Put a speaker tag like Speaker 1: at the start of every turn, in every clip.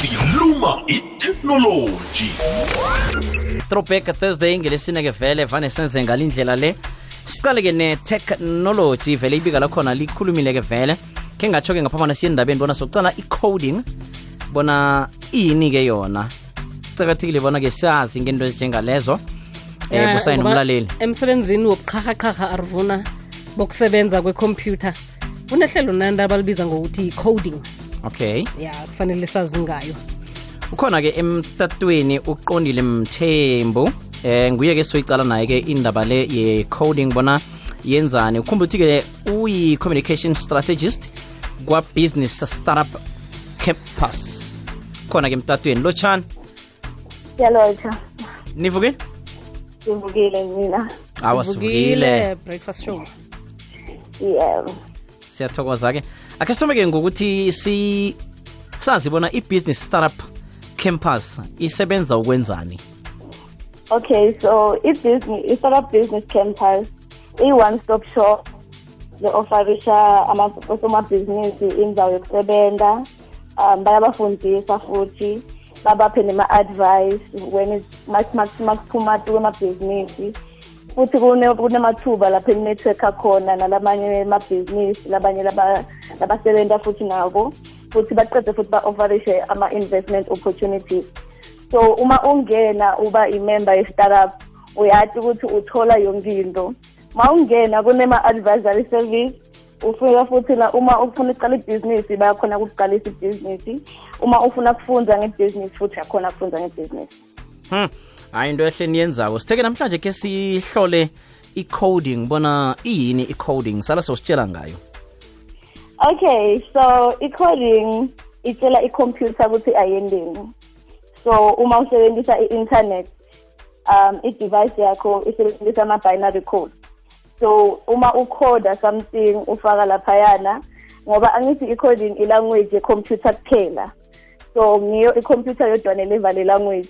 Speaker 1: siluma itheknoloji
Speaker 2: tropeka thursday ngelesine-ke vele vane senze ngalindlela le. Siqale-ke ne-technology vele ibika lakhona likhulumile-ke vele khe ngatsho-ke ngaphambana siye endabeni bona sokucala i-coding bona iyini-ke yona. Cakathekile bona-ke sazi ngento ezinjengalezo um
Speaker 3: Ya,
Speaker 2: busayini
Speaker 3: ngoba
Speaker 2: umlaleli.
Speaker 3: emsebenzini wokuqharhaqharha arvuna bokusebenza kwekhompyutha kunehlelo nanda abalibiza ngokuthi i-coding
Speaker 2: okay.
Speaker 3: Ya kufanele sazi ngayo.
Speaker 2: Ukhona-ke emtatweni uqondile mthembu. Eh nguye-ke soyicala naye-ke indaba le ye-coding bona yenzani. Ukhumbula ukuthi-ke uyi-communication strategist kwa-business startup campus. Khona-ke emtatweni. Lotshani?
Speaker 4: Siyalotsha.
Speaker 2: nivukile
Speaker 4: Sivukile mina.
Speaker 2: awa sivukile
Speaker 3: breakfast show.
Speaker 4: Yeah.
Speaker 2: siyathokoza-ke akhe sithome-ke ngokuthi si sazi bona i-business startup campus isebenza ukwenzani?
Speaker 4: Okay, so i-business, i-startup business campus, i-one-stop shop, le-offerisha osomabhizinisi indawo yokusebenza, um bayabafundisa futhi, babaphe nema-advice masiphuma kwemabhizinisi futhi kune- kunemathuba lapho i-network akhona nalamanye amabhizinisi labanye laba- labasebenta futhi nabo futhi baqede futhi ba-offerishe ama-investment opportunities. So uma ungena uba imember ye-startup uyathi ukuthi uthola yonke into. Ma ungena kunema-advisory service ufika futhi la uma ufuna ukuqala ibhizinisi bayakhona ukuqalisa ibhizinisi. Uma ufuna kufunda ngebhizinisi futhi yakhona kufunda ngebhizinisi.
Speaker 2: Hmm. Hayi into ehle niyenzako. Sitheke namhlanje ke sihlole i-coding bona iyini i-coding? Sala sositshela ngayo.
Speaker 4: Okay so i-coding itshela ikhompyutha ukuthi ayendeni. So uma usebenzisa i-internet um i-device yakho isebenzisa ama-binary code. So uma ukhoda something ufaka laphayana ngoba angithi i-coding i-language ye-computer kuphela. So ngiyo i-computer yodwa le language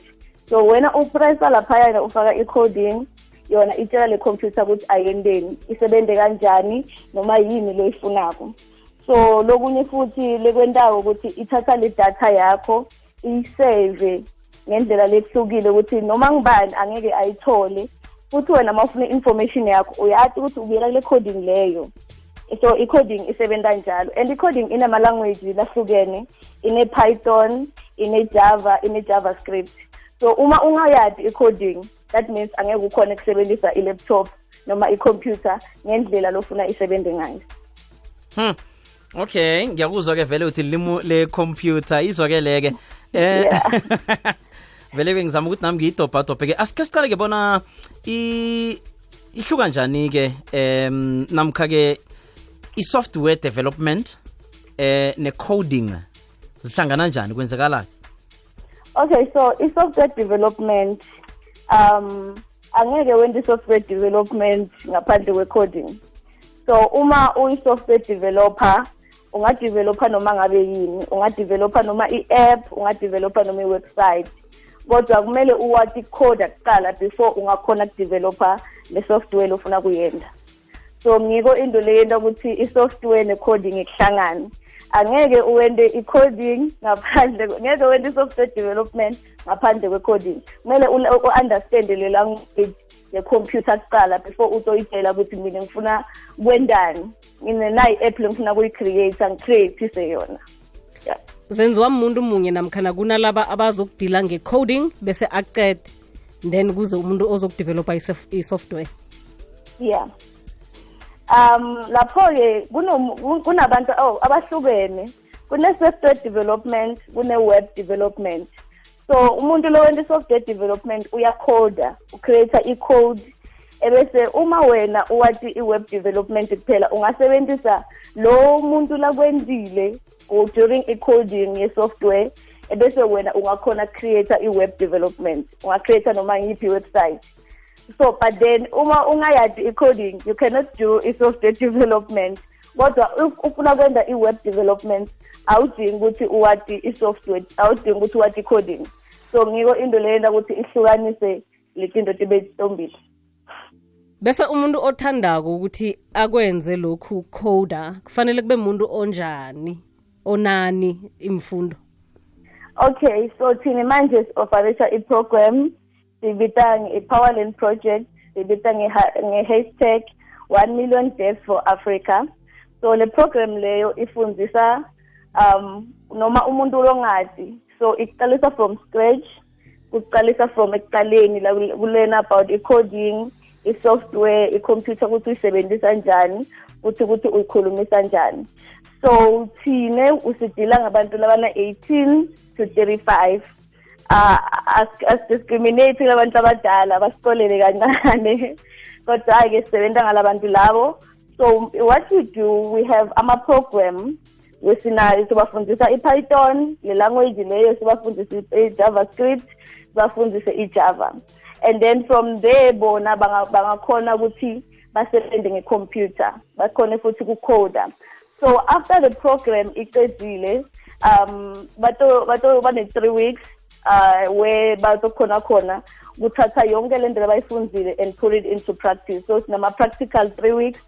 Speaker 4: so wena upressa laphayana ufaka i-coding yona itshela le computer ukuthi ayendeni isebende kanjani noma yini loyifunako so lokunye futhi lekwentawo ukuthi ithatha le data yakho iyiseve ngendlela lehlukile ukuthi noma ngibani angeke ayithole futhi wena uma ufuna i-information yakho uyathi ukuthi ubuyela kule coding leyo. So i-coding isebenza njalo and i-coding inama-language lahlukene ine-python ine-java ine-javascript. So uma ungayazi i-coding that means angeke ukhona ukusebenzisa i-laptop noma i-computer ngendlela lofuna isebenze ngayo.
Speaker 2: Hm okay ngiyakuzwa-ke vele uthi lilimu le-computer izwakeleke eh vele bengizama ukuthi nami ngiyidobhadobhe-ke. Asikhe siqale-ke bona i- ihluka njani-ke um namkha-ke i-software development eh ne-coding zihlangana njani kwenzekalani
Speaker 4: okay so i-software development um angeke wente i-software development ngaphandle kwe-coding. So uma uyi-software developer ungadevelopha noma ngabe yini ungadevelopha noma i-app ungadevelopha noma i-website. Kodwa kumele uwathi ikhoda kuqala before ungakhona ukudevelopha le software ofuna kuyenza so ngiko into leyenta ukuthi i-software ne-coding ikuhlangane. Angeke uwende i-coding ngaphandle ngeke uwende i-software development ngaphandle kwe-coding. Kumele u-understande le language ye-computer kuqala before utoyitshela ukuthi mina ngifuna kwendani. Mina nayi i-app lengifuna kuyi-create ngicreatise yona. Yeah.
Speaker 3: zenziwa muntu munye namkhana kunalaba abazokudila nge-coding bese aqede then kuze umuntu ozokudevelopha i-software.
Speaker 4: Yeah um lapho-ke kuno- kunabantu oh, abahlukene. Kune-software development kune-web development. So umuntu lo wenta i-software development uyakhoda ucreate i-code. Ebese uma wena uwathi i-web development kuphela ungasebenzisa lo muntu lakwenzile or during i-coding ye-software ebese wena ungakhona create i-web development. Ungacreate noma ngiyiphi i-website. So but then uma ungayazi i-coding you cannot do i-software development. Kodwa ufuna kwenza i-web development awudingi ukuthi uwathi i-software awudingi ukuthi uwathi i-coding. So ngiko into leyenta ukuthi ihlukanise letinto tibe tombili
Speaker 3: bese umuntu othandako ukuthi akwenze lokhu coder kufanele kube umuntu onjani onani imfundo?
Speaker 4: Okay, so thina manje si-operate i-program sibita nge-Powerland project, sibita nge- nge-hashtag 1 million deaths for Africa. So le program leyo ifundisa um noma umuntu longazi. So iqalisa from scratch, kuqalisa from ekuqaleni la kulena about i-coding, i-software, i-computer ukuthi uyisebenzisa kanjani, futhi ukuthi uyikhulumisa kanjani. So thine usidila ngabantu labana 18 to 35 uh as discriminate abantu abadala basikolele kancane. Kodwa ke sisebenza ngalabantu labo. So what we do we have ama program wesinayo sibafundisa iPython le language leyo sibafundisa iJavaScript sibafundise iJava. And then from there bona bangakhona ukuthi basebenze ngecomputer bakhona futhi kucoda so after the program iqedile um bato bato bane 3 weeks uh where bazokhona khona kuthatha yonke lento abayifunzile and put it into practice. So sinama practical 3 weeks.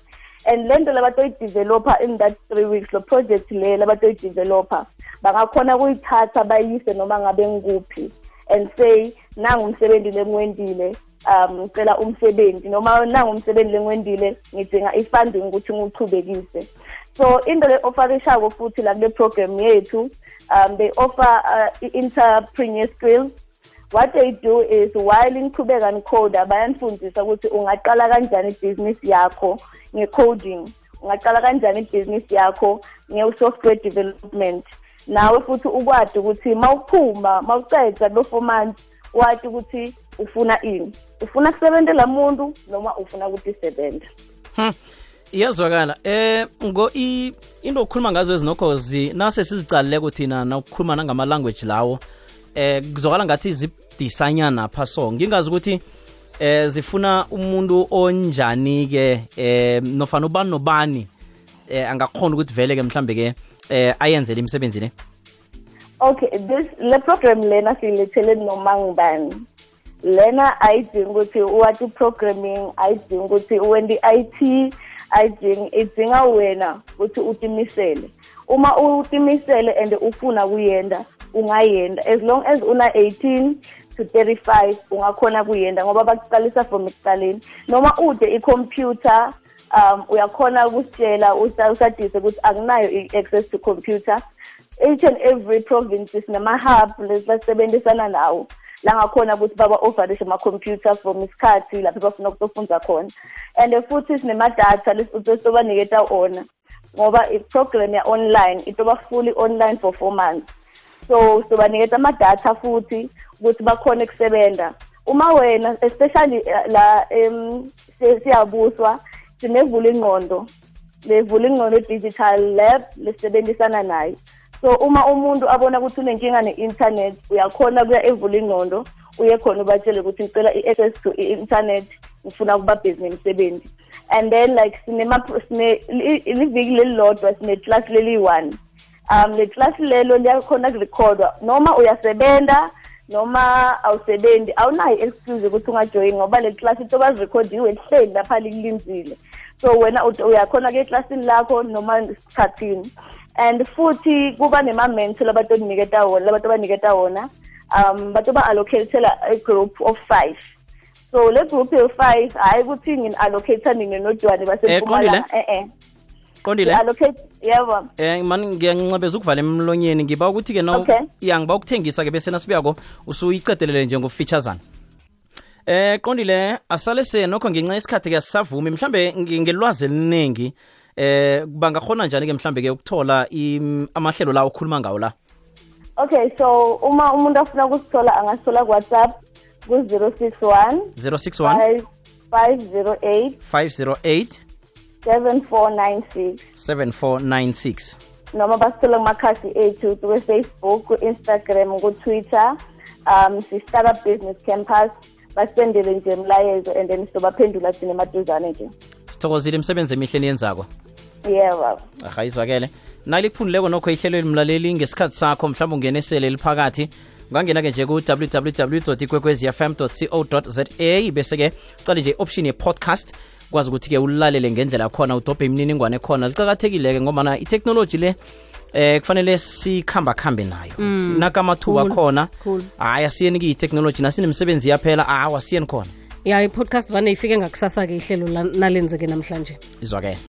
Speaker 4: And lento labatoyidevelopa in that 3 weeks lo project le labatoyidevelopa bangakhona kuyithatha bayise noma ngabe ngikuphi and say nangu umsebenzi lengiwendile um ngicela umsebenzi. Noma nangu umsebenzi lengiwendile ngidinga i-funding ukuthi ngiwuchubekise so into le-offerishako futhi la kule program yethu um they offer uh, entrepreneur skills what they do is while ngiqhubeka ngicoda bayanifundisa ukuthi ungaqala kanjani ibhizinisi yakho nge-coding ungaqala kanjani ibhizinisi yakho nge-software development. Nawe futhi ukwazi ukuthi mawuphuma mawuceda lo four months wathi ukuthi ufuna ini? Ufuna kusebenzela muntu noma ufuna ukuthi isebenze?
Speaker 2: Hmm. Iyazwakala. Eh ngo into okukhuluma ngazo ezinokhozi nase sizicalileko thina nokukhuluma nangama-language lawo eh kuzwakala ngathi zidisanya pha. So ngingazi ukuthi eh zifuna umuntu onjani ke eh nofana ubani nobani eh angakhona ukuthi vele ke mhlambe ke eh ayenzele imisebenzi le?
Speaker 4: Okay this le program lena siyilethele noma ngibani lena ayidingi ukuthi wathi programming ayidingi ukuthi wende i-IT ayidingi idinga wena ukuthi utimisele uma utimisele and ufuna kuyenda ungayenda as long as una 18 to 35 ungakhona kuyenda ngoba bakuqalisa from ekuqaleni. Noma ude i-computer um uyakhona ukusitshela usadise ukuthi akunayo i-access to computer. Each and every province sinama-hub lesibasebenzisana nawo la ngakhona ukuthi baba-offerishe ama-computer from isikhathi lapho bafuna ukutofunda khona. And futhi sinema-data lesitobaniketa ona ngoba i-program ya-online itoba fully online for four months. So sizobaniketa ama-data futhi ukuthi bakhona ukusebenza uma wena especially eh, la um siyabuswa sinevula ingqondo levula ingqondo digital lab lesebenzisana nayo. So uma umuntu abona ukuthi unenkinga ne-internet uyakhona kuya evula ingqondo uye khona ubatshele ukuthi ngicela i-access to i-internet ngifuna ukuba busy nemsebenzi and then like liviki lelilodwa sine-class leliyi-one um le class lelo liyakhona kurekhodwa noma uyasebenza noma awusebenzi awunayo i-excuse ukuthi ungajoyini ngoba le class into bazirekhodiwe lihleli lapha likulinzile. So wena uyakhona ke eklasini lakho noma esikhathini. And futhi kuba nema-mentor labantu oniniketa wona labantu abaniketa wona um bantu ba-allocatela a-group of five. So le group yo-five hhayi ukuthi ngini-allocata nine nodwane basempumalanga e-e
Speaker 2: qondile?
Speaker 4: Allocate yebo.
Speaker 2: Eh mani ngiyancebeza ukuvala emlonyeni. Ngiba ukuthi-ke no
Speaker 4: yangiba
Speaker 2: ya ngiba ukuthengisa-ke bese nasibuyako usuyicedelele njengofeaturesana eh qondile asale se nokho ngenxa yesikhathi-ke asisavumi. Mhlambe ngelwazi eliningi eh bangakhona njani-ke mhlambe-ke ukuthola amahlelo la okhuluma ngawo la?
Speaker 4: Okay so uma umuntu afuna ukusithola angasithola ku-whatsapp ku-061
Speaker 2: 061
Speaker 4: 508
Speaker 2: 508
Speaker 4: 7496
Speaker 2: 7496
Speaker 4: noma basithole kumakhasi ethu kwe-facebook ku-instagram ku-twitter um si-startup business campus. Basendele nje mlayezo and then sizobaphendula thina emaduzane nje.
Speaker 2: Sithokozile imisebenzi emihle eniyenzako
Speaker 4: yebo.
Speaker 2: Aha izwakele. Nalikuphundileko nokho ihlelweni mlaleli ngesikhathi sakho mhlawumbe ungene sele liphakathi ungangena-ke nje ku-www ikwekwezfm co za bese-ke ucale nje i-option ye-podcast. Kwazi ukuthi-ke ulalele ngendlela khona udobhe imininingwane khona. Liqakathekile-ke ngomana itechnology le eh kufanele sikhamba khambe nayo. Mm. nakamathuba
Speaker 3: cool,
Speaker 2: khona.
Speaker 3: Cool.
Speaker 2: hayi asiyeni kiyi-technology nasinemsebenzi yaphela. Awasiyeni khona.
Speaker 3: Ya i-podcast vane ifike ngakusasa-ke ihlelo nalenzeke namhlanje.
Speaker 2: Izwakele